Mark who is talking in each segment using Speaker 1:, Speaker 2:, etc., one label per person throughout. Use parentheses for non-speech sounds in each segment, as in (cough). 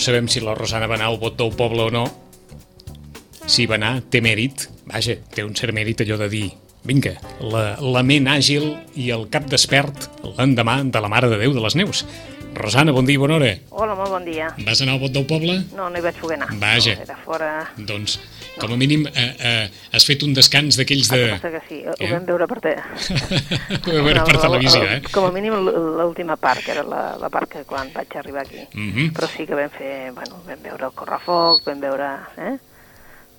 Speaker 1: No sabem si la Rosana va anar al vot del poble o no. Si va anar, té mèrit. Vaja, té un cert mèrit allò de dir vinga, la, la ment àgil i el cap despert l'endemà de la Mare de Déu de les Neus. Rosana, bon dia i bona hora.
Speaker 2: Hola, molt bon dia.
Speaker 1: Vas anar al vot del poble?
Speaker 2: No, no hi vaig poder anar.
Speaker 1: Vaja.
Speaker 2: No, era fora...
Speaker 1: Doncs, com a mínim, eh, eh, has fet un descans d'aquells de...
Speaker 2: El que sí, ho
Speaker 1: Eh?
Speaker 2: vam veure per... Te... (laughs)
Speaker 1: Ho vam veure per televisió,
Speaker 2: el-
Speaker 1: eh?
Speaker 2: Com a mínim l'última part, que era la, la part que quan vaig arribar aquí.
Speaker 1: Mhm.
Speaker 2: Però sí que vam fer, bueno, vam veure el correfoc, vam veure eh?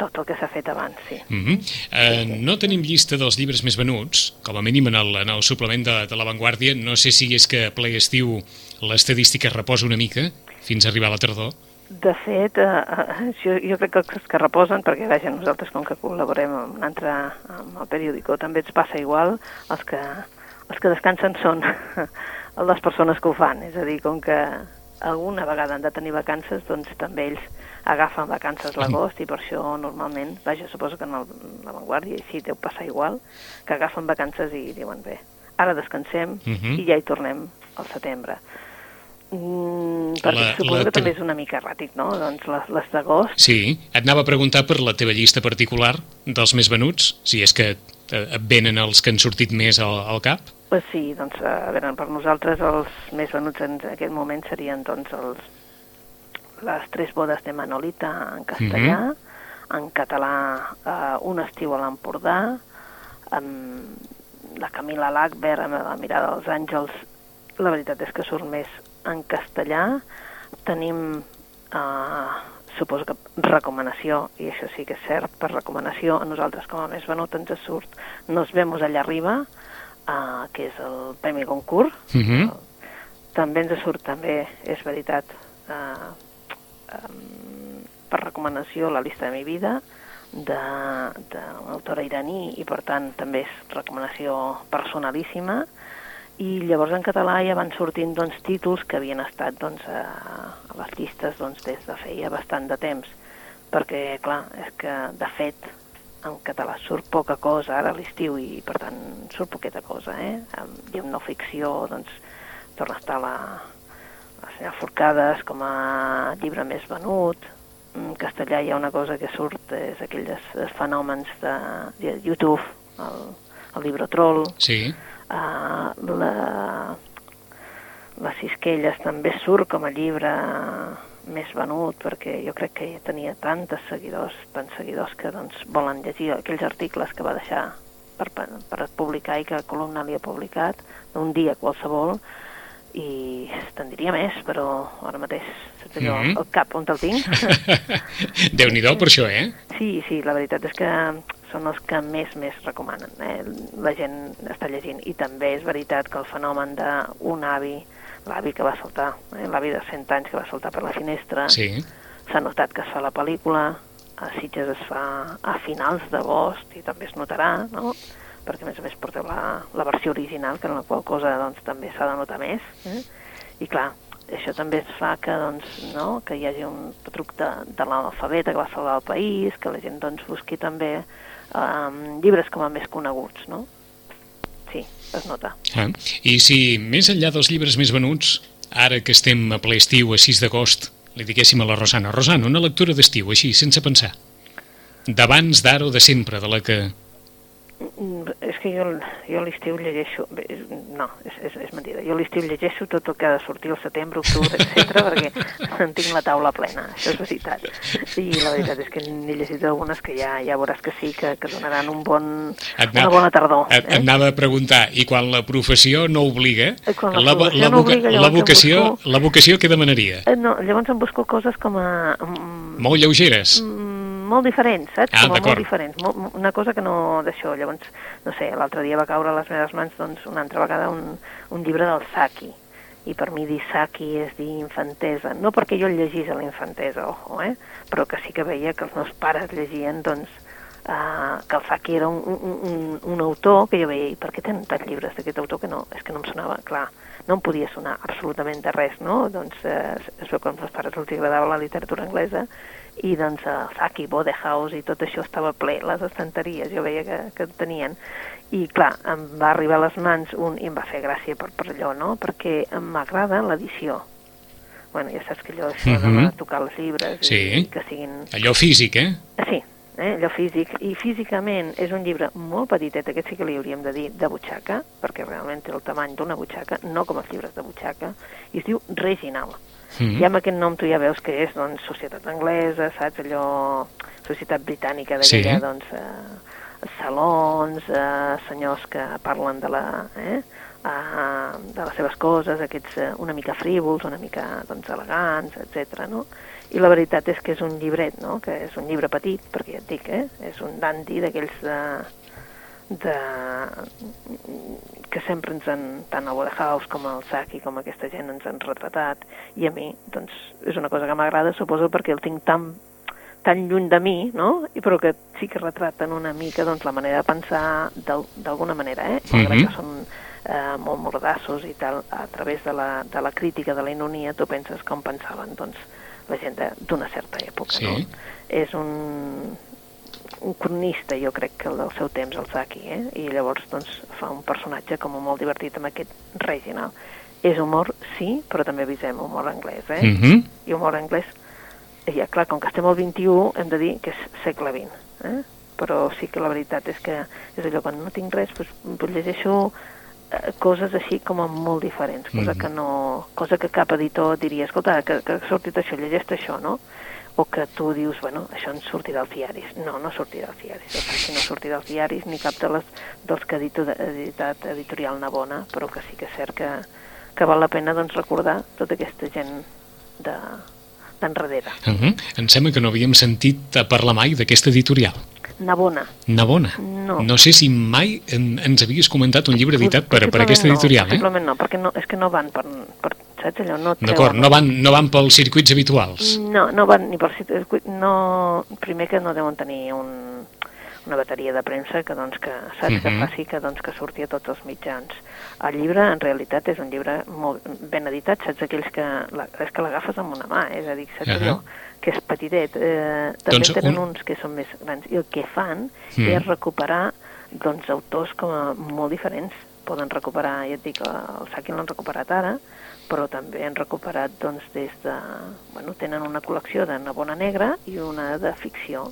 Speaker 2: tot el que s'ha fet abans, sí.
Speaker 1: Mm -hmm. eh, no tenim llista dels llibres més venuts, com a mínim en el, en el suplement de, de La Vanguardia. No sé si és que ple estiu l'estadística es reposa una mica fins a arribar a la tardor.
Speaker 2: De fet, eh, eh, jo, jo crec que els que reposen, perquè vaja, nosaltres com que col·laborem amb un altre, amb el periòdico, també ens passa igual, els que, els que descansen són (laughs) les persones que ho fan, és a dir, com que alguna vegada han de tenir vacances, doncs també ells agafen vacances l'agost i per això normalment, vaja, suposo que en el, la Vanguardia i sí deu passar igual, que agafen vacances i diuen bé, ara descansem
Speaker 1: Mhm.
Speaker 2: i ja hi tornem al setembre. Mm, perquè
Speaker 1: La-
Speaker 2: suposo
Speaker 1: la
Speaker 2: que també
Speaker 1: tre-
Speaker 2: és una mica erràtic, no? Doncs les, les d'agost,
Speaker 1: Sí, et anava a preguntar per la teva llista particular dels més venuts, si és que eh, et venen els que han sortit més al, al cap.
Speaker 2: pues sí, doncs, a veure, per nosaltres els més venuts en aquest moment serien doncs els, les tres bodes de Manolita en castellà,
Speaker 1: Mhm.
Speaker 2: en català eh, Un estiu a l'Empordà, amb la Camila Lackberg amb la mirada dels àngels, la veritat és que surt més en castellà. Tenim, eh, suposo que recomanació, i això sí que és cert, per recomanació, a nosaltres com a més venut ens surt Nos vemos allà arriba, eh, que és el Premi Concurs.
Speaker 1: Uh -huh.
Speaker 2: També ens surt també, és veritat, eh, um, per recomanació La llista de mi vida, d'una autora iraní i per tant també és recomanació personalíssima i llavors en català ja van sortint doncs, títols que havien estat doncs, a, a les llistes doncs, des de feia bastant de temps perquè clar, és que de fet en català surt poca cosa ara a l'estiu i per tant surt poqueta cosa eh? Amb- i amb no ficció doncs torna a estar la, la senyora Forcades com a llibre més venut en castellà hi ha una cosa que surt és aquells fenòmens de, de YouTube el, el llibre troll
Speaker 1: Sí.
Speaker 2: Uh, la, les Sisquelles també surt com a llibre més venut perquè jo crec que tenia tantes seguidors, tants seguidors que doncs, volen llegir aquells articles que va deixar per, per, publicar i que Columna li ha publicat d'un dia qualsevol i te'n diria més, però ara mateix saps allò,
Speaker 1: Mhm.
Speaker 2: el cap on te'l tinc (laughs)
Speaker 1: Déu-n'hi-do per això, eh?
Speaker 2: Sí, sí, la veritat és que són els que més més recomanen. Eh? La gent està llegint. I també és veritat que el fenomen d'un avi, l'avi que va saltar, eh? l'avi de 100 anys que va saltar per la finestra,
Speaker 1: Sí.
Speaker 2: s'ha notat que es fa la pel·lícula, a Sitges es fa a finals d'agost i també es notarà, no? perquè a més a més porteu la, la versió original, que en la qual cosa doncs, també s'ha de notar més. Eh? I clar, això també es fa que, doncs, no? que hi hagi un truc de, de l'alfabeta que va salvar el país, que la gent doncs, busqui també um, llibres com a més coneguts, no? Sí, es nota.
Speaker 1: Ah. I si més enllà dels llibres més venuts, ara que estem a ple estiu, a 6 d'agost, li diguéssim a la Rosana, Rosana, una lectura d'estiu, així, sense pensar. D'abans, d'ara o de sempre, de la que...
Speaker 2: Mm, És que jo, jo a l'estiu llegeixo... bé, No, és, és, és mentida. Jo a l'estiu llegeixo tot el que ha de sortir al setembre, octubre, etc (laughs) perquè en tinc la taula plena, això és veritat. I la veritat és que n'he llegit algunes que ja ja veuràs que sí, que, que donaran un bon,
Speaker 1: Et
Speaker 2: una bona tardor.
Speaker 1: Et, et
Speaker 2: Eh?
Speaker 1: anava a preguntar, i quan la professió no obliga,
Speaker 2: Eh, quan la
Speaker 1: la, la,
Speaker 2: no obliga,
Speaker 1: la, vocació,
Speaker 2: busco-
Speaker 1: la vocació què demanaria?
Speaker 2: Eh, No, llavors em busco coses com a... mm,
Speaker 1: Molt lleugeres?
Speaker 2: mm, molt diferents, saps?
Speaker 1: Ah,
Speaker 2: com a
Speaker 1: d'acord.
Speaker 2: molt diferents. Molt, una cosa que no d'això. Llavors, no sé, l'altre dia va caure a les meves mans doncs, una altra vegada un, un llibre del Saki. i per mi dir saki és dir infantesa, no perquè jo el llegís a la infantesa, ojo, eh? però que sí que veia que els meus pares llegien, doncs, uh, que el Saki era un, un, un, un autor que jo veia, i per què tenen tants llibres d'aquest autor que no, és que no em sonava, clar, no em podia sonar absolutament de res, no? Doncs eh, es veu que als meus pares els agradava la literatura anglesa i doncs el Saki, Bodehouse i tot això estava ple, les estanteries, jo veia que, que tenien. I clar, em va arribar a les mans un, i em va fer gràcia per, per allò, no? Perquè m'agrada l'edició. Bueno, ja saps que allò això uh -huh. de tocar els llibres
Speaker 1: sí.
Speaker 2: i que siguin...
Speaker 1: Allò físic, eh?
Speaker 2: Sí, eh, allò físic, i físicament és un llibre molt petitet, aquest sí que li hauríem de dir de butxaca, perquè realment té el tamany d'una butxaca, no com els llibres de butxaca, i es diu Reginal. Mm -hmm. I amb aquest nom tu ja veus que és doncs, societat anglesa, saps, allò, societat britànica d'aquella, sí. doncs, eh, salons, eh, senyors que parlen de la... Eh, uh, de les seves coses, aquests uh, una mica frívols, una mica doncs, elegants, etc. no? I la veritat és que és un llibret, no? que és un llibre petit, perquè ja et dic, eh? és un dandy d'aquells de, de, que sempre ens han, tant el Wodehouse com el Saki com aquesta gent ens han retratat i a mi doncs és una cosa que m'agrada suposo perquè el tinc tan tan lluny de mi, no? I però que sí que retraten una mica doncs, la manera de pensar d'alguna manera, eh? Mm -hmm. que són eh, molt mordassos i tal, a través de la, de la crítica, de la inonia, tu penses com pensaven doncs, la gent d'una certa època, sí. no? És un, un cronista, jo crec que el del seu temps, el Saki, eh? i llavors doncs, fa un personatge com molt divertit amb aquest Reginald. És humor, sí, però també avisem humor anglès, eh?
Speaker 1: Mm -hmm.
Speaker 2: I humor anglès, ja, clar, com que estem al 21, hem de dir que és segle XX, eh? però sí que la veritat és que és allò, quan no tinc res, doncs, llegeixo coses així com molt diferents, cosa, mm -hmm. que no, cosa que cap editor diria, escolta, que, que ha sortit això, llegeix això, no? o que tu dius, bueno, això en sortirà als diaris. No, no sortirà als diaris. Sigui, no sortirà als diaris ni cap de les, dels que ha editat editorial Navona, però que sí que és cert que, que val la pena doncs, recordar tota aquesta gent de d'enrere.
Speaker 1: Uh -huh. Em sembla que no havíem sentit parlar mai d'aquesta editorial.
Speaker 2: Navona.
Speaker 1: Navona.
Speaker 2: No.
Speaker 1: No sé si mai en, ens havies comentat un llibre editat per, per aquesta editorial,
Speaker 2: no, eh? Possiblement no, perquè no, és que no van per, per saps allò? No
Speaker 1: D'acord, no van, no van pels circuits habituals.
Speaker 2: No, no van ni pels circuits, no, primer que no deuen tenir un, una bateria de premsa que, doncs, que saps uh -huh. que mhm. faci que, doncs, que surti a tots els mitjans. El llibre, en realitat, és un llibre molt ben editat, saps aquells que, la, és que l'agafes amb una mà, és a dir, saps uh -huh. allò, que és petitet. Eh, també doncs tenen un... uns que són més grans. I el que fan. -huh. és recuperar doncs, autors com a molt diferents. Poden recuperar, ja et dic, el Saki l'han recuperat ara, però també han recuperat doncs, des de... Bueno, tenen una col·lecció de Navona Negra i una de ficció,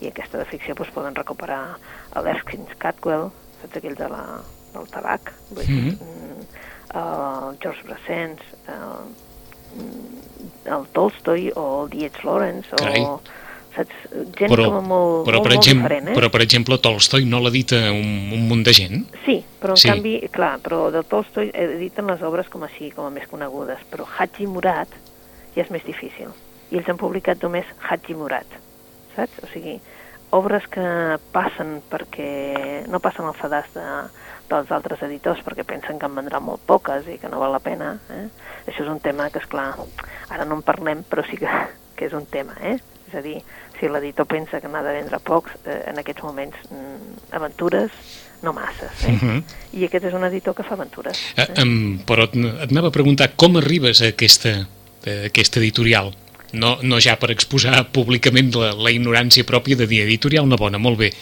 Speaker 2: i aquesta de ficció doncs, poden recuperar l'Erskine Catwell, saps aquell de la, del tabac, vull dir, mm -hmm. el George Brassens, el, el Tolstoi o el D.H. Lawrence,
Speaker 1: Carai.
Speaker 2: o saps? Gent però, com molt,
Speaker 1: però,
Speaker 2: molt,
Speaker 1: per
Speaker 2: molt
Speaker 1: exemple,
Speaker 2: diferent, eh?
Speaker 1: Però, per exemple, Tolstoi no l'edita un, un munt de gent?
Speaker 2: Sí, però en
Speaker 1: Sí.
Speaker 2: canvi, clar, però de Tolstoi editen les obres com així, com a més conegudes, però Haji Murat ja és més difícil. I ells han publicat només Haji Murat, saps? O sigui, obres que passen perquè no passen al sedàs de, dels altres editors perquè pensen que en vendran molt poques i que no val la pena. Eh? Això és un tema que, és clar ara no en parlem, però sí que, que és un tema. Eh? És a dir, si l'editor pensa que n'ha de vendre pocs, eh, en aquests moments mm, aventures no masses. Eh?
Speaker 1: Uh -huh.
Speaker 2: I aquest és un editor que fa aventures.
Speaker 1: Eh, um, però et, et anava a preguntar com arribes a aquesta, a aquesta editorial? No, no ja per exposar públicament la, la ignorància pròpia de dir editorial Navona, molt bé.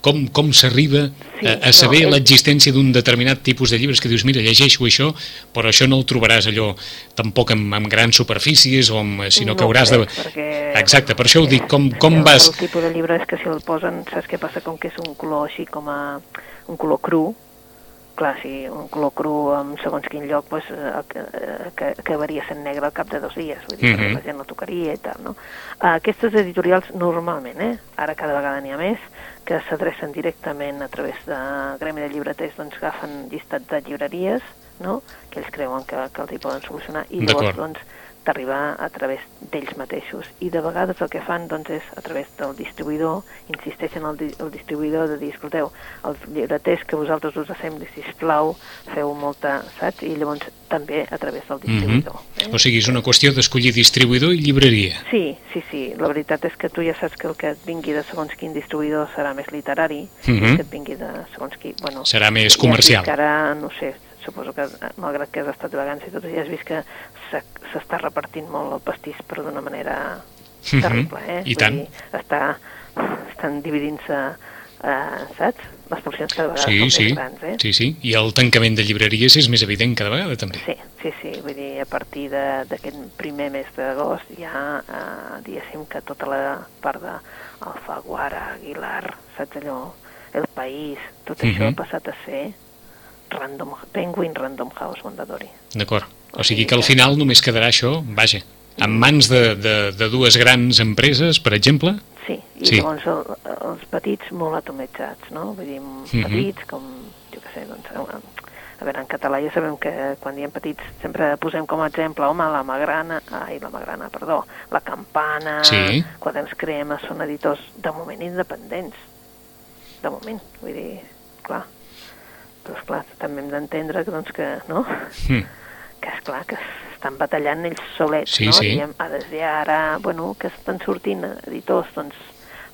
Speaker 1: Com, com s'arriba
Speaker 2: Sí,
Speaker 1: a, a saber
Speaker 2: no,
Speaker 1: l'existència d'un determinat tipus de llibres que dius, mira, llegeixo això, però això no el trobaràs allò tampoc amb, amb grans superfícies, o amb, sinó que
Speaker 2: No
Speaker 1: hauràs de...
Speaker 2: crec, perquè,
Speaker 1: Exacte, per això ho dic, com, com vas...
Speaker 2: El tipus de llibre és que si el posen, saps què passa? Com que és un color així com a... un color cru, clar, si un color cru en segons quin lloc pues, eh, que, eh, que acabaria sent negre al cap de dos dies, vull dir,
Speaker 1: Mhm.
Speaker 2: perquè la gent no tocaria i tal, no? Uh, aquestes editorials normalment, eh, ara cada vegada n'hi ha més, que s'adrecen directament a través de Gremi de Llibreters, doncs agafen llistat de llibreries, no?, que ells creuen que, que els hi poden solucionar, i llavors, doncs, d'arribar a través d'ells mateixos. I de vegades el que fan doncs, és a través del distribuïdor, insisteixen al di el distribuïdor de dir, escolteu, els llibreters que vosaltres us fem, sisplau, feu molta, saps? I llavors també a través del distribuïdor.
Speaker 1: Mm -hmm. eh? O sigui, és una qüestió d'escollir distribuïdor i llibreria.
Speaker 2: Sí, sí, sí. La veritat és que tu ja saps que el que et vingui de segons quin distribuïdor serà més literari, mm -hmm. que et vingui de segons quin... Bueno,
Speaker 1: serà més comercial.
Speaker 2: Ara, no sé, suposo que malgrat que has estat de vacances i tot, ja has vist que s'està repartint molt el pastís però d'una manera
Speaker 1: Mhm.
Speaker 2: terrible, eh?
Speaker 1: I
Speaker 2: Vull
Speaker 1: tant.
Speaker 2: Dir, està, estan dividint-se, eh, saps? Les porcions cada vegada
Speaker 1: Sí,
Speaker 2: són
Speaker 1: sí,
Speaker 2: més grans, eh?
Speaker 1: sí, sí. I el tancament de llibreries és més evident cada vegada, també.
Speaker 2: Sí, sí, sí, vull dir, a partir de- d'aquest primer mes d'agost ja, eh, diguéssim que tota la part d'Alfaguara, Aguilar, saps allò, El País, tot això
Speaker 1: Mhm.
Speaker 2: ha passat a ser Random, Penguin Random House Mondadori.
Speaker 1: D'acord. O sigui que al final només quedarà això, vaja, en mans de, de, de dues grans empreses, per exemple?
Speaker 2: Sí, i
Speaker 1: Sí.
Speaker 2: llavors el, els petits molt atomitzats, no? Vull dir,
Speaker 1: Mhm.
Speaker 2: petits com, jo què sé, doncs, a, a veure, en català ja sabem que quan diem petits sempre posem com a exemple, home, la Magrana, ai, la Magrana, perdó, la Campana,
Speaker 1: Sí.
Speaker 2: Quaderns Crema, són editors de moment independents, de moment, vull dir, clar, però esclar, també hem d'entendre que, doncs, que, no?,
Speaker 1: Mm.
Speaker 2: que és clar que estan batallant ells solets,
Speaker 1: Sí,
Speaker 2: no?
Speaker 1: sí.
Speaker 2: Diem, des d'ara, bueno, que estan sortint editors, doncs,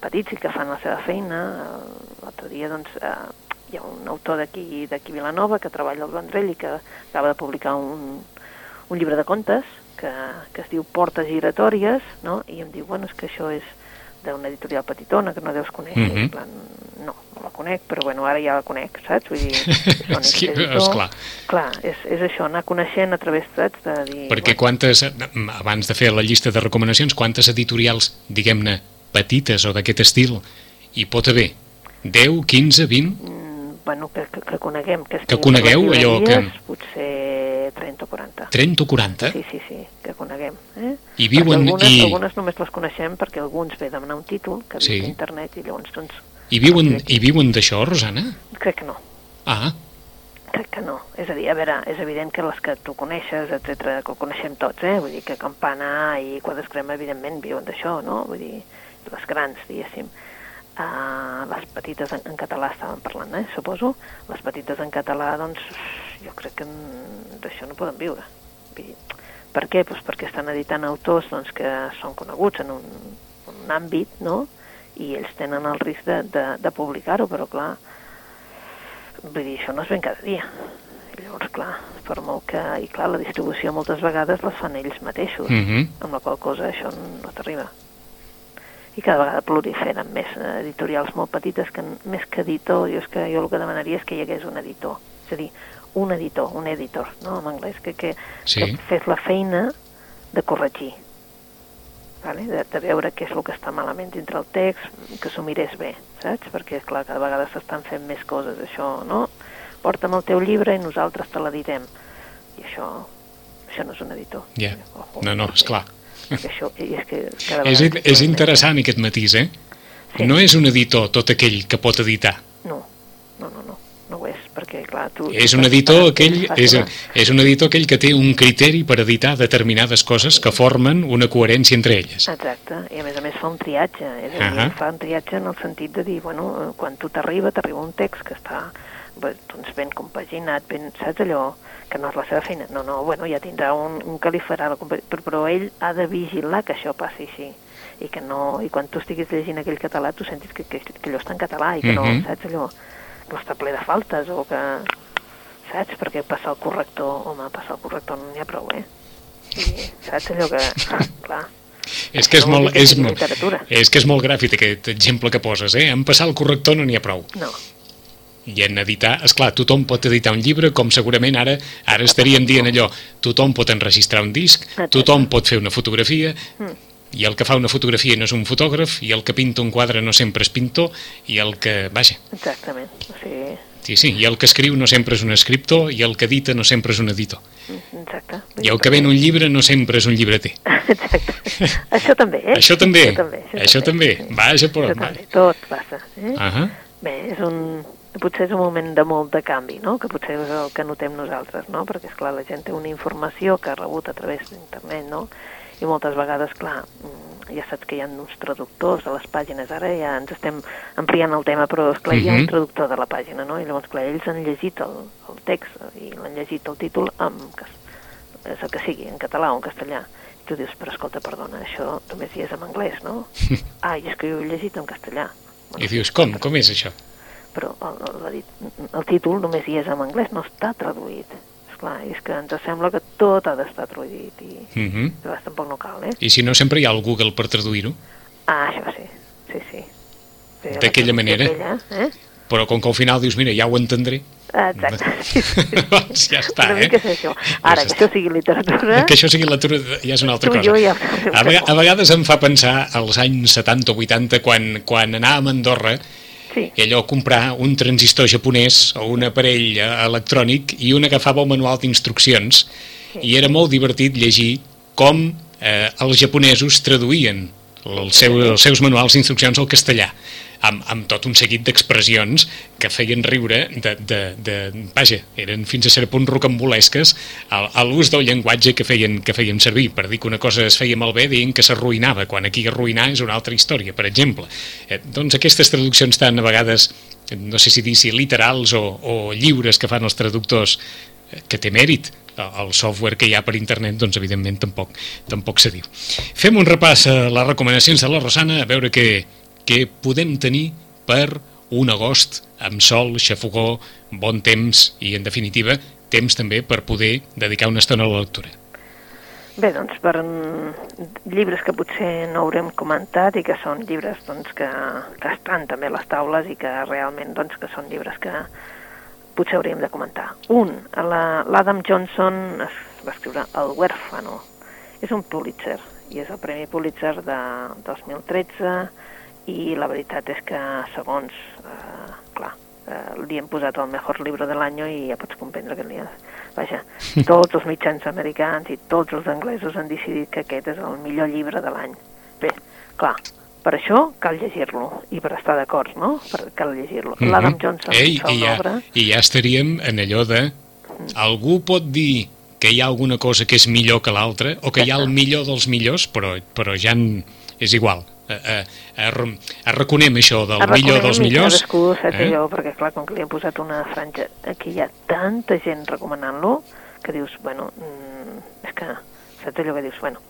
Speaker 2: petits i que fan la seva feina. L'altre dia, doncs, eh, hi ha un autor d'aquí d'aquí Vilanova que treballa al Vendrell i que acaba de publicar un, un llibre de contes que, que es diu Portes giratòries, no? I em diu, bueno, és que això és d'una editorial petitona que no deus conèixer. Mm. -hmm. plan, no, no la conec, però bueno, ara ja la conec, saps? Vull dir, (laughs) és un
Speaker 1: Sí,
Speaker 2: editor.
Speaker 1: esclar.
Speaker 2: Clar, és, és això, anar coneixent a través, saps, de dir...
Speaker 1: Perquè quantes, abans de fer la llista de recomanacions, quantes editorials, diguem-ne, petites o d'aquest estil, hi pot haver? 10, 15, 20?
Speaker 2: mm, bueno, que, que, que coneguem. Que,
Speaker 1: Que conegueu allò que-
Speaker 2: Potser 30 o 40.
Speaker 1: 30 o 40?
Speaker 2: Sí, sí, sí, que coneguem. Eh?
Speaker 1: I viuen-
Speaker 2: Perquè algunes,
Speaker 1: i-
Speaker 2: algunes només les coneixem perquè alguns ve demanar un títol que
Speaker 1: Sí.
Speaker 2: a internet i llavors, doncs,
Speaker 1: I viuen, i viuen d'això, Rosana?
Speaker 2: crec que no.
Speaker 1: Ah,
Speaker 2: Crec que no. És a dir, a veure, és evident que les que tu coneixes, etc que ho coneixem tots, eh? Vull dir que Campana i Quadres Crema, evidentment, viuen d'això, no? Vull dir, les grans, diguéssim. Uh, les petites en, en català estàvem parlant, eh? Suposo. Les petites en català, doncs, jo crec que mm, d'això no poden viure. Per què? Pues perquè estan editant autors doncs, que són coneguts en un, en un àmbit, no? I ells tenen el risc de, de, de publicar-ho, però clar, vull dir, això no es ven cada dia. Llavors, clar, per molt que... I clar, la distribució moltes vegades les fan ells mateixos,
Speaker 1: mhm.
Speaker 2: amb la qual cosa això no t'arriba. I cada vegada proliferen més eh, editorials molt petites que més que editor, jo, és que jo el que demanaria és que hi hagués un editor. És a dir, un editor, un editor, no?, en anglès, que, que,
Speaker 1: Sí.
Speaker 2: que fes la feina de corregir, vale? de, de veure què és el que està malament dintre el text, que s'ho mirés bé, saps? Perquè, clar, cada vegada s'estan fent més coses, això, no? Porta'm el teu llibre i nosaltres te l'editem. I això, això no és un editor.
Speaker 1: Ja.
Speaker 2: Ojo,
Speaker 1: No, no,
Speaker 2: perquè-
Speaker 1: esclar.
Speaker 2: perquè Això, i és que cada
Speaker 1: És, és interessant aquest matís, eh?
Speaker 2: Sí.
Speaker 1: No és un editor tot aquell que pot editar.
Speaker 2: No, no, no, no, no ho és, perquè, clar, tu...
Speaker 1: És un editor aquell, és, és un editor aquell que té un criteri per editar determinades coses que formen una coherència entre elles.
Speaker 2: Exacte, i a més a més fa un triatge, és a dir,
Speaker 1: Ahà.
Speaker 2: fa un triatge en el sentit de dir, bueno, quan tu t'arriba, t'arriba un text que està doncs ben compaginat, ben, saps allò, que no és la seva feina, no, no, bueno, ja tindrà un, un que li farà la però, però ell ha de vigilar que això passi així, i que no, i quan tu estiguis llegint aquell català tu sentis que, que, que allò està en català i que no,
Speaker 1: Mhm.
Speaker 2: saps allò, no està ple de faltes o que, saps, perquè passar el corrector, home, passar el corrector no n'hi ha prou, eh? I, saps allò que, (laughs) clar,
Speaker 1: És que és
Speaker 2: No
Speaker 1: molt, és, molt- és que és molt gràfic aquest exemple que poses, eh? En passar el corrector no n'hi ha prou.
Speaker 2: no,
Speaker 1: I en editar, és clar, tothom pot editar un llibre, com segurament ara ara estaríem dient allò, tothom pot enregistrar un disc, tothom pot fer una fotografia,
Speaker 2: Mm.
Speaker 1: I el que fa una fotografia no és un fotògraf, i el que pinta un quadre no sempre és pintor, i el que, vaja,
Speaker 2: exactament, sigui,
Speaker 1: sí, sí, i el que escriu no sempre és un escriptor, i el que edita no sempre és un editor.
Speaker 2: exacte.
Speaker 1: I el que ven un llibre no sempre és un llibreter. (laughs)
Speaker 2: Exacte. això també, eh?
Speaker 1: Això també,
Speaker 2: Això també.
Speaker 1: això també. Vaja, però-
Speaker 2: Això també, tot passa. Eh?
Speaker 1: Ah
Speaker 2: Bé, és un, potser és un moment de molt de canvi, no? que potser és el que notem nosaltres, no? perquè és clar, la gent té una informació que ha rebut a través d'internet, no? I moltes vegades, clar, mm, ja saps que hi ha uns traductors a les pàgines, ara ja ens estem ampliant el tema, però esclar, hi ha un
Speaker 1: Mhm.
Speaker 2: traductor de la pàgina, no? i llavors, clar, ells han llegit el, el text i l'han llegit el títol cas- és el que sigui, en català o en castellà. I tu dius, però escolta, perdona, això només hi és en anglès, no? ah, i és que jo ho he llegit en castellà.
Speaker 1: I dius, com? Com és això?
Speaker 2: Però el, el, el títol només hi és en anglès, no està traduït. Esclar, és que ens sembla que tot ha d'estar traduït i
Speaker 1: Uh -huh.
Speaker 2: a vegades tampoc no cal, eh?
Speaker 1: I si no, sempre hi ha el Google per traduir-ho.
Speaker 2: Ah, això sí, sí, sí. sí la
Speaker 1: D'aquella manera.
Speaker 2: Aquella, eh?
Speaker 1: Però com que al final dius, mira, ja ho entendré,
Speaker 2: Exacte. (laughs) Sí, sí, sí. (laughs)
Speaker 1: doncs ja està,
Speaker 2: Una
Speaker 1: eh?
Speaker 2: és això. Ara,
Speaker 1: Ja
Speaker 2: que això sigui literatura...
Speaker 1: Que això sigui la tura ja és una altra cosa.
Speaker 2: ja-
Speaker 1: a vegades em fa pensar als anys 70 o 80, quan, quan anàvem a Andorra,
Speaker 2: Sí,
Speaker 1: i allò comprar un transistor japonès o un aparell eh, electrònic i un agafava el manual d'instruccions i era molt divertit llegir com eh, els japonesos traduïen el seu, els seus manuals d'instruccions al castellà amb, amb tot un seguit d'expressions que feien riure de, de, de, vaja, eren fins a cert punt rocambolesques a, l'ús del llenguatge que feien, que feien servir. Per dir que una cosa es feia malbé deien que s'arruïnava, quan aquí arruïnar és una altra història, per exemple. Eh, doncs aquestes traduccions tan a vegades, no sé si dir si literals o, o lliures que fan els traductors, eh, que té mèrit, el software que hi ha per internet, doncs evidentment tampoc, tampoc se diu. Fem un repàs a les recomanacions de la Rosana, a veure què, què podem tenir per un agost amb sol, xafogó, bon temps i, en definitiva, temps també per poder dedicar una estona a la lectura.
Speaker 2: Bé, doncs, per mm, llibres que potser no haurem comentat i que són llibres doncs, que, que estan també a les taules i que realment doncs, que són llibres que potser hauríem de comentar. Un, la- l'Adam Johnson es va escriure El huérfano. És un Pulitzer i és el Premi Pulitzer de 2013 i la veritat és que segons, eh, clar, eh, li hem posat el mejor libro de l'any i ja pots comprendre que li ha... Vaja, (laughs) tots els mitjans americans i tots els anglesos han decidit que aquest és el millor llibre de l'any. Bé, clar, per això cal llegir-lo i per estar d'acord, no? Per, cal llegir-lo.
Speaker 1: Mhm.
Speaker 2: L'Adam Johnson
Speaker 1: Ei,
Speaker 2: fa
Speaker 1: i,
Speaker 2: una
Speaker 1: ja,
Speaker 2: obra...
Speaker 1: I ja estaríem en allò de... Algú pot dir que hi ha alguna cosa que és millor que l'altra, o que hi ha el millor dels millors, però, però ja en, és igual. Eh, eh, eh, reconem això del
Speaker 2: Arraconem
Speaker 1: millor dels millors.
Speaker 2: Cadascú sap
Speaker 1: eh?
Speaker 2: allò, perquè clar, com que li han posat una franja, aquí hi ha tanta gent recomanant-lo, que dius, bueno, mm, és que saps allò que dius, bueno,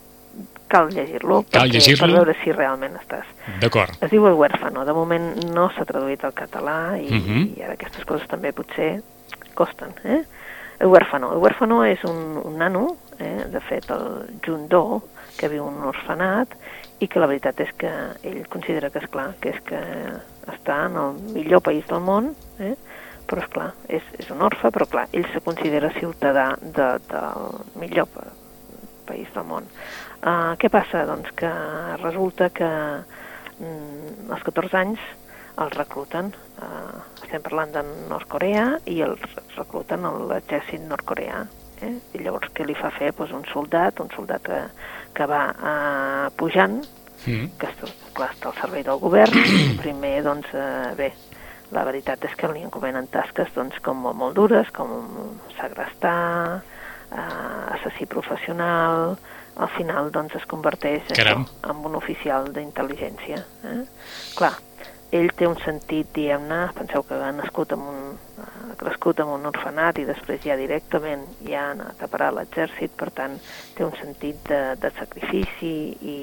Speaker 2: cal llegir-lo
Speaker 1: Cal llegir-lo.
Speaker 2: per veure si realment estàs.
Speaker 1: D'acord.
Speaker 2: Es diu El huérfano, de moment no s'ha traduït al català i,
Speaker 1: Mhm.
Speaker 2: i ara aquestes coses també potser costen, eh? El huérfano. El huérfano és un, un nano, eh? de fet el Jundó, que viu en un orfenat i que la veritat és que ell considera que és clar, que és que està en el millor país del món, eh? però és clar, és, és un orfe, però clar, ell se considera ciutadà de, del millor pa- país del món. Uh, què passa? Doncs que resulta que mm, als 14 anys el recluten, uh, estem parlant de Nord-Corea, i el recluten a l'exèrcit nord-coreà. Eh? I llavors què li fa fer? Pues un soldat, un soldat que, que va uh, pujant,
Speaker 1: Mm.
Speaker 2: que està, clar, està al servei del govern, (clears throat) primer, doncs, eh, bé, la veritat és que li encomenen tasques, doncs, com molt, molt dures, com segrestar, eh, assassí professional, al final, doncs, es converteix això, en un oficial d'intel·ligència. Eh? Clar, ell té un sentit, diguem-ne, penseu que ha nascut un, ha crescut en un orfenat i després ja directament ja ha anat a parar a l'exèrcit, per tant, té un sentit de, de sacrifici i,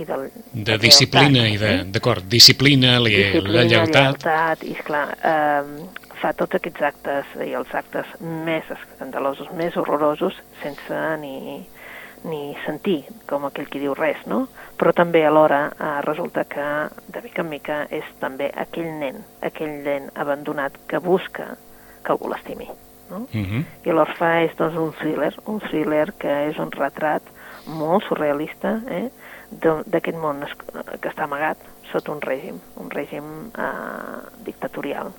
Speaker 2: i del,
Speaker 1: De disciplina i de... D'acord, disciplina, li, la lleialtat...
Speaker 2: lleialtat i, esclar, eh, fa tots aquests actes i els actes més escandalosos, més horrorosos, sense ni, ni sentir, com aquell qui diu res, no? Però també alhora eh, resulta que, de mica en mica, és també aquell nen, aquell nen abandonat que busca que algú l'estimi, no?
Speaker 1: Mm -hmm.
Speaker 2: I l'orfà és doncs, un thriller, un thriller que és un retrat molt surrealista eh, d'aquest món que està amagat sota un règim, un règim eh, dictatorial.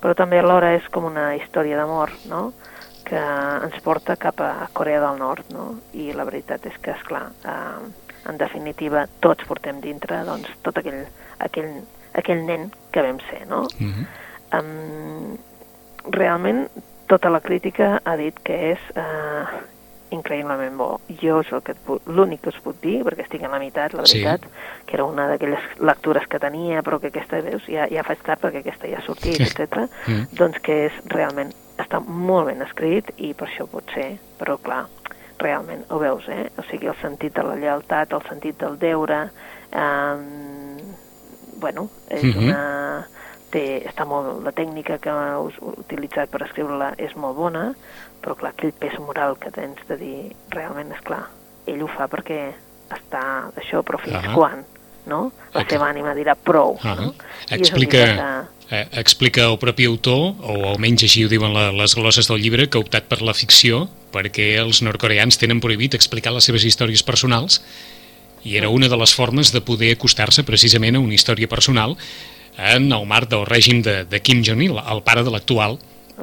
Speaker 2: Però també alhora és com una història d'amor, no?, que ens porta cap a Corea del Nord, no? I la veritat és que, és clar, eh, en definitiva, tots portem dintre doncs, tot aquell, aquell, aquell nen que vam ser, no?
Speaker 1: Mm -hmm.
Speaker 2: Um, realment, tota la crítica ha dit que és uh, increïblement bo. Jo és l'únic que us puc dir, perquè estic a la meitat, la
Speaker 1: Sí.
Speaker 2: veritat, que era una d'aquelles lectures que tenia, però que aquesta, veus, ja, ja faig tard perquè aquesta ja ha sortit, etc.
Speaker 1: Mm.
Speaker 2: doncs que és realment, està molt ben escrit i per això pot ser, però clar, realment ho veus, eh? O sigui, el sentit de la lealtat, el sentit del deure, eh, bueno, és
Speaker 1: Mhm.
Speaker 2: una... Té, està molt, la tècnica que heu utilitzat per escriure-la és molt bona, però clar, aquell pes moral que tens de dir, realment, és clar, ell ho fa perquè està d'això, però fins
Speaker 1: Ahà.
Speaker 2: quan, no? La seva ànima dirà prou,
Speaker 1: Ah,
Speaker 2: no? I
Speaker 1: explica, eh, explica el propi autor, o almenys així ho diuen la, les glosses del llibre, que ha optat per la ficció perquè els nord-coreans tenen prohibit explicar les seves històries personals i era una de les formes de poder acostar-se precisament a una història personal en el marc del règim de, de Kim Jong-il, el pare de l'actual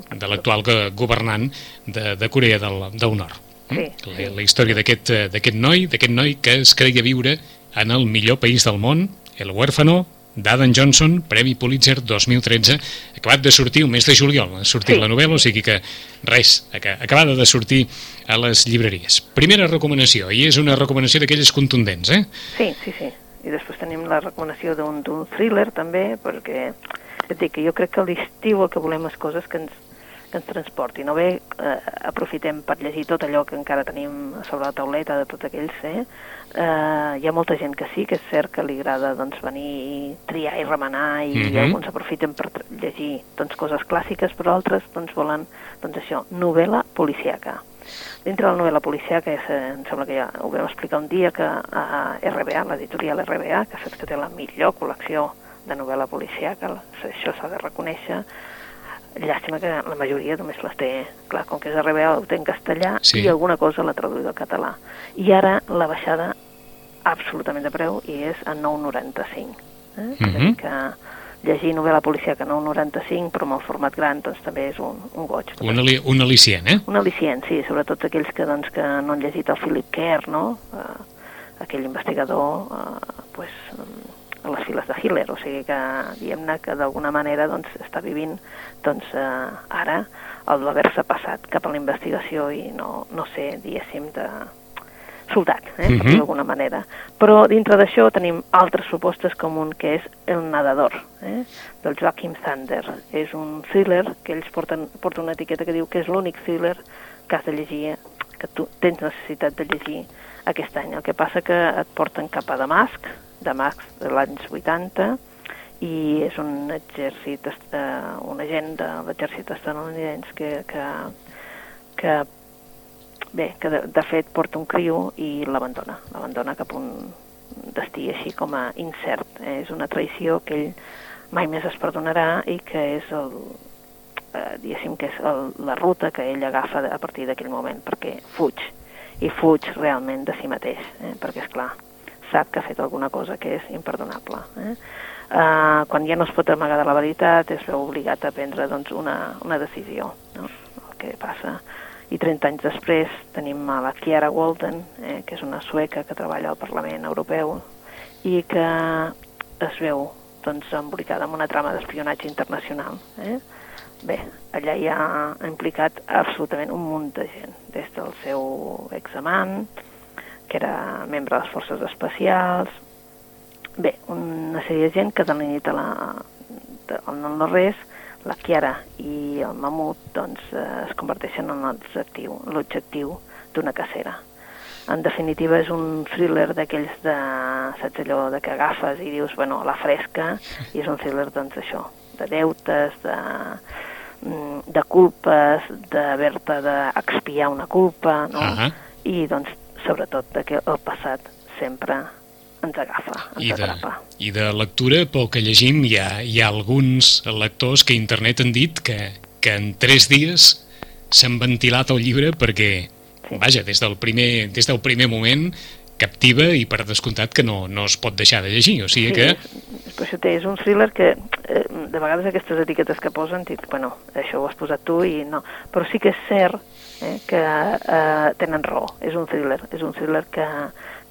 Speaker 1: de l'actual go- governant de, de Corea del, del Nord.
Speaker 2: Sí,
Speaker 1: La, la història d'aquest eh, d'aquest noi, d'aquest noi que es creia viure en el millor país del món, El huérfano, d'Adam Johnson, Premi Pulitzer 2013, acabat de sortir el mes de juliol, ha sortit
Speaker 2: Sí.
Speaker 1: la novel·la, o sigui que res, aca- acabada de sortir a les llibreries. Primera recomanació, i és una recomanació d'aquelles contundents, eh?
Speaker 2: Sí, sí, sí. I després tenim la recomanació d'un d'un thriller també, perquè et dic que jo crec que a l'estiu el que volem és coses que ens, que ens transportin. O bé eh, aprofitem per llegir tot allò que encara tenim sobre la tauleta de tots aquells, eh? eh, hi ha molta gent que sí, que és cert que li agrada doncs, venir, triar i remenar, i
Speaker 1: Mhm.
Speaker 2: alguns aprofiten per llegir doncs, coses clàssiques, però altres doncs, volen doncs, això, novel·la policiaca. Dintre de la novel·la policiaca, és, eh, em sembla que ja ho vam explicar un dia, que a RBA, l'editorial RBA, que saps que té la millor col·lecció de novel·la policiaca, això s'ha de reconèixer, llàstima que la majoria només les té, clar, com que és RBA, ho té en castellà,
Speaker 1: Sí.
Speaker 2: i alguna cosa l'ha traduïda al català. I ara la baixada absolutament de preu i és a 9,95. Eh? Dir
Speaker 1: Mhm.
Speaker 2: que llegir novel·la policiaca a 9,95, però amb el format gran, doncs també és un, un goig.
Speaker 1: Un, ali un al·licient, eh?
Speaker 2: Un al·licient, sí, sobretot aquells que, doncs, que no han llegit el Philip Kerr, no? Uh, aquell investigador uh, pues, um, a les files de Hitler, o sigui que, diguem-ne, que d'alguna manera doncs, està vivint doncs, uh, ara el d'haver-se passat cap a la investigació i no, no sé, diguéssim, de soldat, eh, per
Speaker 1: Mhm.
Speaker 2: dir-ho d'alguna manera. Però dintre d'això tenim altres propostes com un que és El nadador, eh, del Joachim Zander. És un thriller que ells porten, porta una etiqueta que diu que és l'únic thriller que has de llegir, que tu tens necessitat de llegir aquest any. El que passa que et porten cap a Damasc, Damasc de l'any 80, i és un exèrcit, eh, un agent de l'exèrcit estadounidense que, que, que bé, que de, de fet porta un criu i l'abandona, l'abandona cap a un destí així com a incert. Eh? És una traïció que ell mai més es perdonarà i que és el, eh, diguéssim que és el, la ruta que ell agafa de- a partir d'aquell moment, perquè fuig, i fuig realment de si mateix, eh? perquè és clar, sap que ha fet alguna cosa que és imperdonable. Eh? Uh, quan ja no es pot amagar de la veritat, es veu obligat a prendre doncs, una, una decisió. No? El que passa i 30 anys després tenim a la Chiara Walden, eh, que és una sueca que treballa al Parlament Europeu i que es veu doncs, embolicada en una trama d'espionatge internacional. Eh? Bé, allà hi ha implicat absolutament un munt de gent, des del seu examant, que era membre de les forces especials, bé, una sèrie de gent que de la nit a la, de, al no-res la Chiara i el mamut doncs, eh, es converteixen en l'objectiu d'una cacera. En definitiva és un thriller d'aquells de, saps allò, de que agafes i dius, bueno, a la fresca, i és un thriller, doncs, això, de deutes, de, mm, de culpes, d'haver-te d'expiar una culpa, no?
Speaker 1: Ahà.
Speaker 2: I, doncs, sobretot, de que el passat sempre ens agafa, ens
Speaker 1: I de,
Speaker 2: atrapa.
Speaker 1: I de lectura, pel que llegim, hi ha, hi ha alguns lectors que a internet han dit que, que en tres dies s'han ventilat el llibre perquè,
Speaker 2: Sí.
Speaker 1: vaja, des del, primer, des del primer moment captiva i per descomptat que no, no es pot deixar de llegir, o sigui que...
Speaker 2: és, és, per això té, és un thriller que eh, de vegades aquestes etiquetes que posen, dic, bueno, això ho has posat tu i no, però sí que és cert eh, que eh, tenen raó, és un thriller, és un thriller que,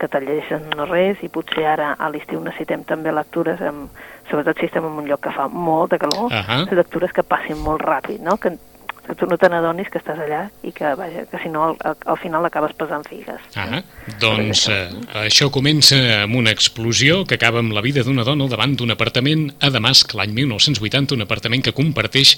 Speaker 2: que te'l llegeixes no res i potser ara a l'estiu necessitem també lectures, amb, sobretot si estem en un lloc que fa molta calor, uh. -huh. lectures que passin molt ràpid, no? que, que tu no te n'adonis que estàs allà i que, vaja, que si no al, al, al final acabes pesant figues.
Speaker 1: Ah, doncs eh, això comença amb una explosió que acaba amb la vida d'una dona davant d'un apartament a Damasc l'any 1980, un apartament que comparteix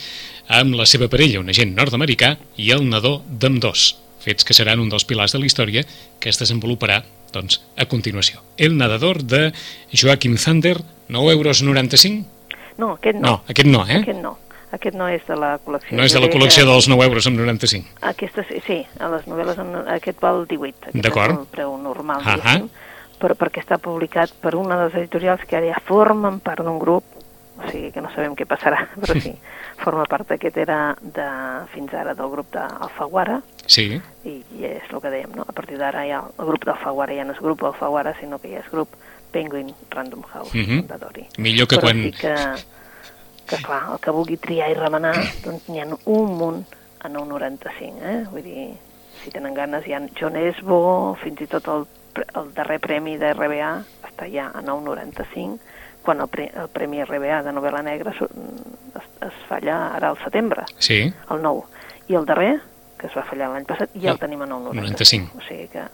Speaker 1: amb la seva parella, un agent nord-americà, i el nadó d'ambdós, fets que seran un dels pilars de la història que es desenvoluparà doncs, a continuació. El nadador de Joaquim Zander, 9 euros 95?
Speaker 2: No, aquest no.
Speaker 1: No, aquest no, eh?
Speaker 2: Aquest no. Aquest no és de la col·lecció.
Speaker 1: No és de la col·lecció dels 9 euros amb 95.
Speaker 2: Aquesta sí, sí, a les novel·les, en- aquest val 18. Aquest
Speaker 1: D'acord.
Speaker 2: és el preu normal,
Speaker 1: Ahà.
Speaker 2: diguéssim, però perquè està publicat per una de les editorials que ara ja formen part d'un grup, o sigui que no sabem què passarà, (laughs) però sí, (laughs) forma part aquest era de, fins ara del grup d'Alfaguara,
Speaker 1: Sí,
Speaker 2: i, i és el que dèiem, no? A partir d'ara ja el grup d'Alfaguara ja no és grup Alfaguara, sinó que ja és grup Penguin Random House,
Speaker 1: Mhm.
Speaker 2: de Dori.
Speaker 1: millor que
Speaker 2: però
Speaker 1: quan...
Speaker 2: sí que, que clar, el que vulgui triar i remenar, doncs n'hi ha un munt a 9,95, eh? Vull dir, si tenen ganes, hi ha John Esbo, fins i tot el, el darrer premi de RBA està ja a 9,95, quan el, pre, el premi RBA de novel·la negra es, es falla ara al setembre,
Speaker 1: Sí,
Speaker 2: el 9. I el darrer, que es va fallar l'any passat, ja el tenim a 9,95.
Speaker 1: 95.
Speaker 2: O sigui que,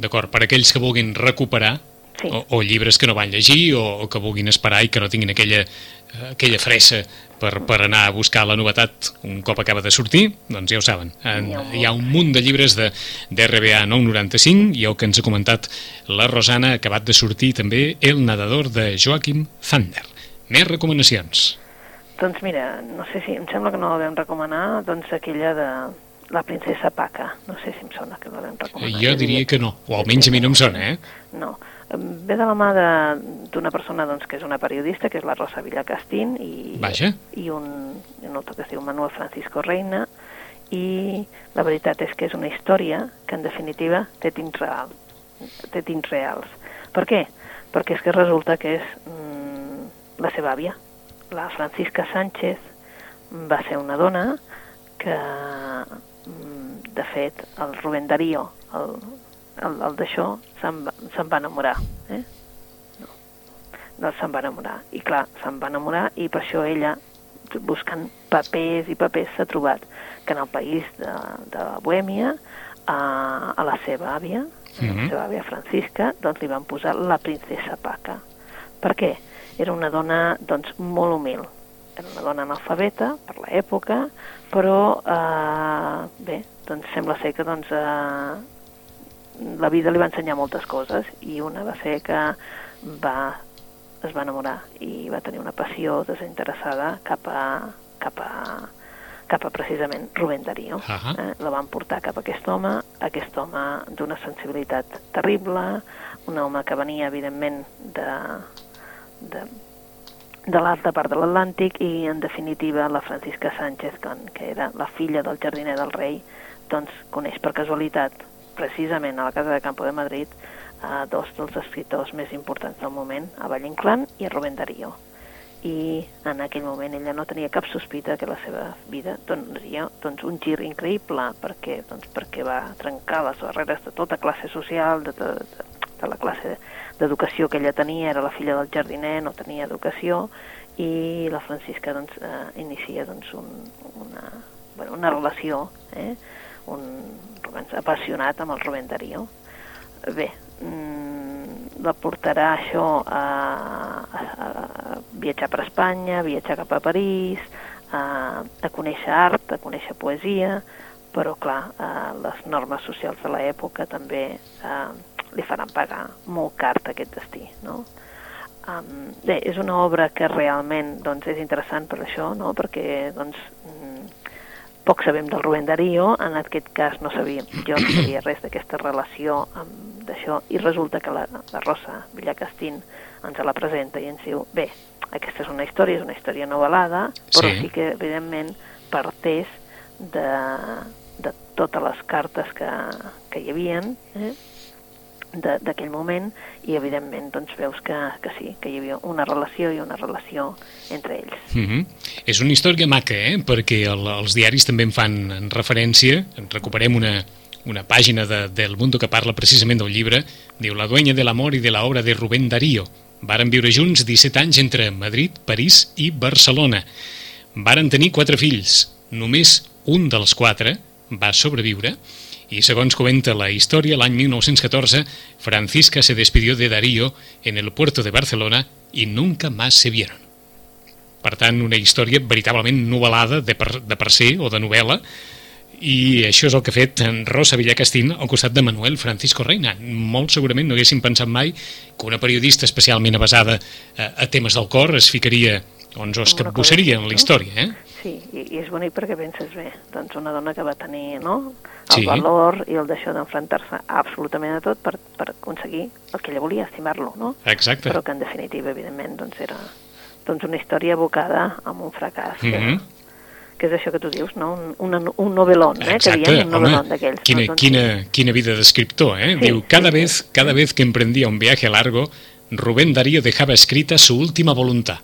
Speaker 1: d'acord, per aquells que vulguin recuperar
Speaker 2: sí.
Speaker 1: o, o llibres que no van llegir o, o que vulguin esperar i que no tinguin aquella, aquella fressa per, per anar a buscar la novetat un cop acaba de sortir, doncs ja ho saben. En, hi ha un munt de llibres de, d'RBA 995 i el que ens ha comentat la Rosana ha acabat de sortir també El nadador de Joaquim Zander. Més recomanacions.
Speaker 2: Doncs mira, no sé si, em sembla que no la vam recomanar, doncs aquella de la princesa Paca. No sé si em sona que la vam recomanar.
Speaker 1: Jo diria que no, o almenys a mi no em sona, eh?
Speaker 2: No. Ve de la mà d'una persona doncs, que és una periodista, que és la Rosa Villacastín, i,
Speaker 1: Vaja.
Speaker 2: i un, un autor que es diu Manuel Francisco Reina, i la veritat és que és una història que en definitiva té tints, real, té tints reals. Per què? Perquè és que resulta que és mm, la seva àvia, la Francisca Sánchez, va ser una dona que, mm, de fet, el Rubén Darío, el, el, el d'això, se'n va, se'n va enamorar. Eh? No, no se'n va enamorar. I clar, se'n va enamorar i per això ella, buscant papers i papers, s'ha trobat que en el país de, de Bohèmia, a, a la seva àvia, a la
Speaker 1: Mhm.
Speaker 2: seva àvia Francisca, doncs li van posar la princesa Paca. Per què? Era una dona doncs, molt humil. Era una dona analfabeta per l'època, però eh, bé, doncs sembla ser que doncs, eh, la vida li va ensenyar moltes coses i una va ser que va, es va enamorar i va tenir una passió desinteressada cap a, cap a, cap a precisament Rubén Darío.
Speaker 1: Ahà.
Speaker 2: Eh? La van portar cap a aquest home, aquest home d'una sensibilitat terrible, un home que venia, evidentment, de, de, de l'alta part de l'Atlàntic i, en definitiva, la Francisca Sánchez, con- que era la filla del jardiner del rei, doncs coneix per casualitat, precisament a la Casa de Campo de Madrid, a dos dels escriptors més importants del moment, a Valle Inclán i a Rubén Darío. I en aquell moment ella no tenia cap sospita que la seva vida donaria doncs, un gir increïble perquè, doncs, perquè va trencar les barreres de tota classe social, de, de, de, de la classe d'educació que ella tenia, era la filla del jardiner, no tenia educació, i la Francisca doncs, eh, inicia doncs, un, una, bueno, una relació, eh? un romanç apassionat amb el Rubén Darío. Bé, mm, la portarà això a, a, a viatjar per Espanya, a viatjar cap a París, a, a conèixer art, a conèixer poesia, però clar, eh, les normes socials de l'època també eh, li faran pagar molt car aquest destí, no? Um, bé, és una obra que realment doncs, és interessant per això, no? perquè doncs, poc sabem del Rubén Darío, en aquest cas no sabíem, jo no sabia res d'aquesta relació amb d'això, i resulta que la, la Rosa Villacastín ens la presenta i ens diu, bé, aquesta és una història, és una història novel·lada, però
Speaker 1: Sí.
Speaker 2: sí, que evidentment parteix de, de totes les cartes que, que hi havien, eh? D'aquell moment i evidentment doncs veus que, que sí, que hi havia una relació i una relació entre ells.
Speaker 1: Mm -hmm. És una història maca, eh? perquè el, els diaris també en fan en referència, en recuperem una, una pàgina de, del Mundo que parla precisament del llibre, diu La dueña de l'amor i de la obra de Rubén Darío. Varen viure junts 17 anys entre Madrid, París i Barcelona. Varen tenir quatre fills. Només un dels quatre va sobreviure y según comenta la historia, el año 1914, Francisca se despidió de Darío en el puerto de Barcelona y nunca más se vieron. Per tant, una història veritablement novel·lada de per, de per ser o de novel·la i això és el que ha fet en Rosa Villacastín al costat de Manuel Francisco Reina. Molt segurament no haguéssim pensat mai que una periodista especialment basada a, a temes del cor es ficaria doncs, o es capbussaria en la història, eh?
Speaker 2: Sí, i, i és bonic perquè penses bé, doncs una dona que va tenir no? el
Speaker 1: Sí.
Speaker 2: valor i el d'això d'enfrontar-se absolutament a tot per, per aconseguir el que ella volia, estimar-lo, no?
Speaker 1: Exacte.
Speaker 2: Però que en definitiva, evidentment, doncs era doncs una història abocada amb un fracàs, que,
Speaker 1: Mhm.
Speaker 2: que és això que tu dius, no? Un, una, un novel·lón, eh?
Speaker 1: Exacte,
Speaker 2: que diem, un
Speaker 1: home,
Speaker 2: novel·lón d'aquells.
Speaker 1: quina,
Speaker 2: no? Doncs
Speaker 1: quina, quina vida d'escriptor, eh?
Speaker 2: Sí,
Speaker 1: Diu, cada
Speaker 2: sí, sí.
Speaker 1: vez, cada vez que emprendía un viaje largo, Rubén Darío dejaba escrita su última voluntad.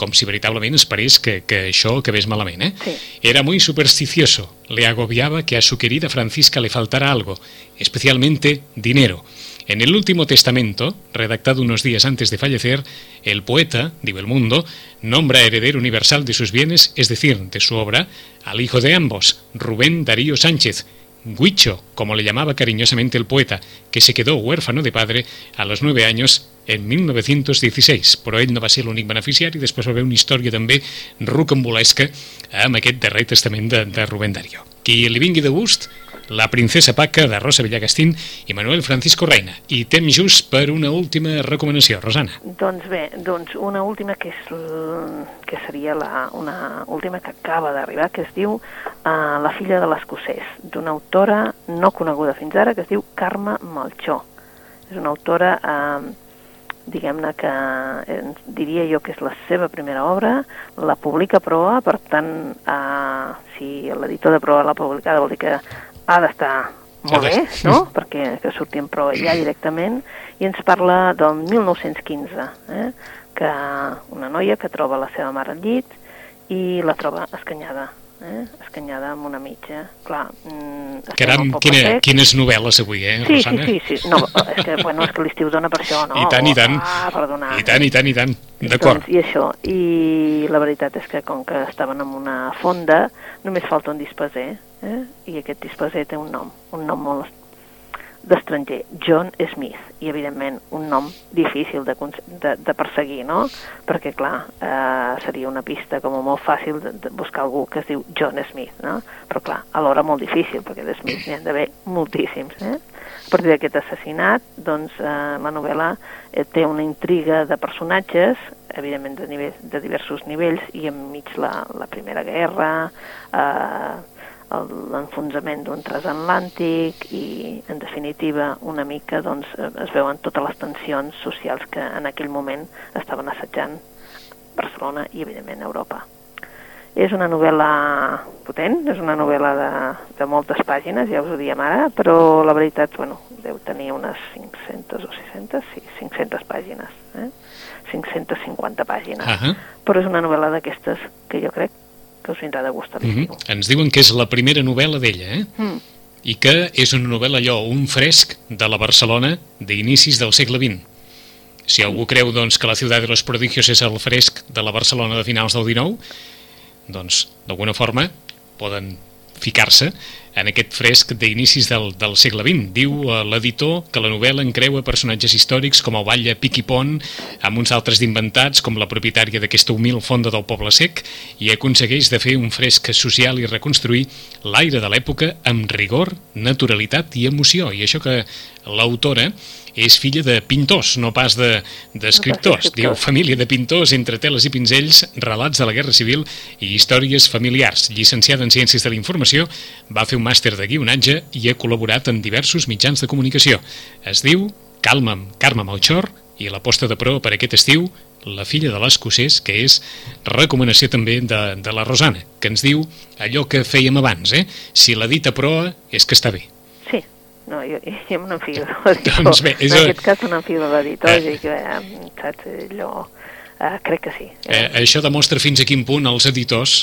Speaker 1: Com si veritablement esperés que, que això acabés malament, eh?
Speaker 2: Sí.
Speaker 1: Era muy supersticioso. Le agobiaba que a su querida Francisca le faltara algo, especialmente dinero. En el último testamento, redactado unos días antes de fallecer, el poeta, digo el mundo, nombra heredero universal de sus bienes, es decir, de su obra, al hijo de ambos, Rubén Darío Sánchez, Huicho, como le llamaba cariñosamente el poeta, que se quedó huérfano de padre a los nueve años en 1916, però ell no va ser l'únic beneficiari, després va haver una història també rocambolesca amb aquest darrer testament de, de Rubén Darío. Qui li vingui de gust, la princesa Paca de Rosa Villagastín i Manuel Francisco Reina. I temps just per una última recomanació, Rosana.
Speaker 2: Doncs bé, doncs una última que, és, que seria la, una última que acaba d'arribar, que es diu uh, La filla de l'escocès, d'una autora no coneguda fins ara, que es diu Carme Malchó. És una autora, uh, diguem-ne que eh, diria jo que és la seva primera obra, la publica Proa, per tant, uh, si l'editor de Proa l'ha publicada vol dir que ha d'estar molt bé, no? perquè que surti en Proa ja directament, i ens parla del 1915, eh? que una noia que troba la seva mare al llit i la troba escanyada, eh? escanyada amb una mitja. Clar, mm,
Speaker 1: Caram, quina,
Speaker 2: sec.
Speaker 1: quines novel·les avui, eh,
Speaker 2: Sí, sí,
Speaker 1: Rosana?
Speaker 2: sí, sí. No, és que, bueno, és que l'estiu dona per això, no?
Speaker 1: I tant, i tant.
Speaker 2: Ah, perdona.
Speaker 1: I tant, i tant, i tant. D'acord.
Speaker 2: Doncs, I això, i la veritat és que com que estaven en una fonda, només falta un dispeser, eh? i aquest dispeser té un nom, un nom molt d'estranger, John Smith, i evidentment un nom difícil de, de, de perseguir, no? Perquè, clar, eh, seria una pista com molt fàcil de, de buscar algú que es diu John Smith, no? Però, clar, alhora molt difícil, perquè de Smith n'hi ha d'haver moltíssims, eh? A partir d'aquest assassinat, doncs, eh, la novel·la eh, té una intriga de personatges, evidentment de, nivell, de diversos nivells, i enmig la, la Primera Guerra, eh, l'enfonsament d'un transatlàntic i, en definitiva, una mica doncs, es veuen totes les tensions socials que en aquell moment estaven assetjant Barcelona i, evidentment, Europa. És una novel·la potent, és una novel·la de, de moltes pàgines, ja us ho diem ara, però la veritat, bueno, deu tenir unes 500 o 600, sí, 500 pàgines, eh? 550 pàgines.
Speaker 1: Ahà.
Speaker 2: Però és una novel·la d'aquestes que jo crec que us vindrà de gust a
Speaker 1: Mhm.
Speaker 2: l'estiu.
Speaker 1: Ens diuen que és la primera novel·la d'ella, eh?
Speaker 2: Mm.
Speaker 1: i que és una novel·la allò, un fresc de la Barcelona d'inicis del segle XX. Si algú creu doncs, que la ciutat de los prodigios és el fresc de la Barcelona de finals del XIX, doncs d'alguna forma poden ficar-se en aquest fresc d'inicis del, del segle XX. Diu eh, l'editor que la novel·la encreua personatges històrics com el batlle Piqui Pont, amb uns altres d'inventats, com la propietària d'aquesta humil fonda del Poble Sec, i aconsegueix de fer un fresc social i reconstruir l'aire de l'època amb rigor, naturalitat i emoció. I això que l'autora és filla de pintors, no pas de- d'escriptors.
Speaker 2: d'escriptors.
Speaker 1: Diu, família de pintors entre teles i pinzells, relats de la Guerra Civil i històries familiars. Llicenciada en Ciències de la Informació, va fer un màster de guionatge i ha col·laborat en diversos mitjans de comunicació. Es diu Calma'm, Carme Malxor, i la posta de pro per aquest estiu, La filla de l'escocès, que és recomanació també de, de la Rosana, que ens diu allò que fèiem abans, eh? Si la dita proa és que està bé.
Speaker 2: Sí, no, jo, jo me n'enfio de (laughs) l'editor.
Speaker 1: Doncs bé, és
Speaker 2: en aquest cas me n'enfio de l'editor,
Speaker 1: Eh.
Speaker 2: que, eh, saps, allò... Eh, crec que sí.
Speaker 1: Eh, això demostra fins a quin punt els editors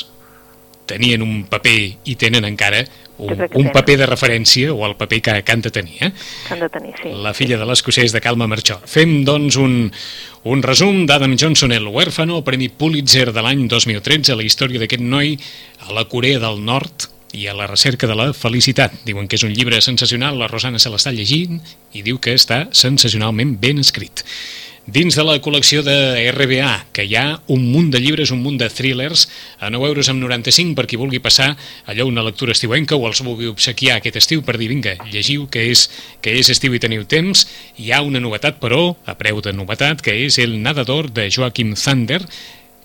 Speaker 1: tenien un paper i tenen encara un, un
Speaker 2: tenen.
Speaker 1: paper de referència o el paper que, que han de tenir, eh?
Speaker 2: Que han de tenir, sí.
Speaker 1: La filla de l'escocès de Calma Marchó. Fem, doncs, un, un resum d'Adam Johnson, el huérfano, Premi Pulitzer de l'any 2013, la història d'aquest noi a la Corea del Nord i a la recerca de la felicitat. Diuen que és un llibre sensacional, la Rosana se l'està llegint i diu que està sensacionalment ben escrit. Dins de la col·lecció de RBA, que hi ha un munt de llibres, un munt de thrillers, a 9 euros amb 95 per qui vulgui passar allò una lectura estiuenca o els vulgui obsequiar aquest estiu per dir, vinga, llegiu que és, que és estiu i teniu temps. Hi ha una novetat, però, a preu de novetat, que és El nadador de Joachim Thunder,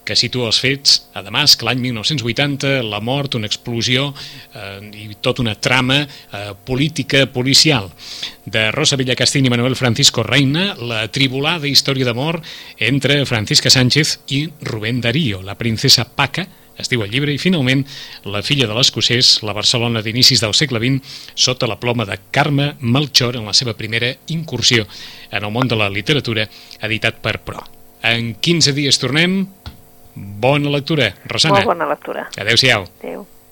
Speaker 1: que situa els fets a Damasc l'any 1980, la mort, una explosió eh, i tota una trama eh, política policial. De Rosa Villacastín i Manuel Francisco Reina, la tribulada història d'amor entre Francisca Sánchez i Rubén Darío, la princesa Paca, es diu el llibre, i finalment la filla de l'escocès, la Barcelona d'inicis del segle XX, sota la ploma de Carme Melchor en la seva primera incursió en el món de la literatura, editat per Pro. En 15 dies tornem. Bona lectura, Rosana.
Speaker 2: Molt bona lectura.
Speaker 1: Adéu-siau.
Speaker 2: Adéu.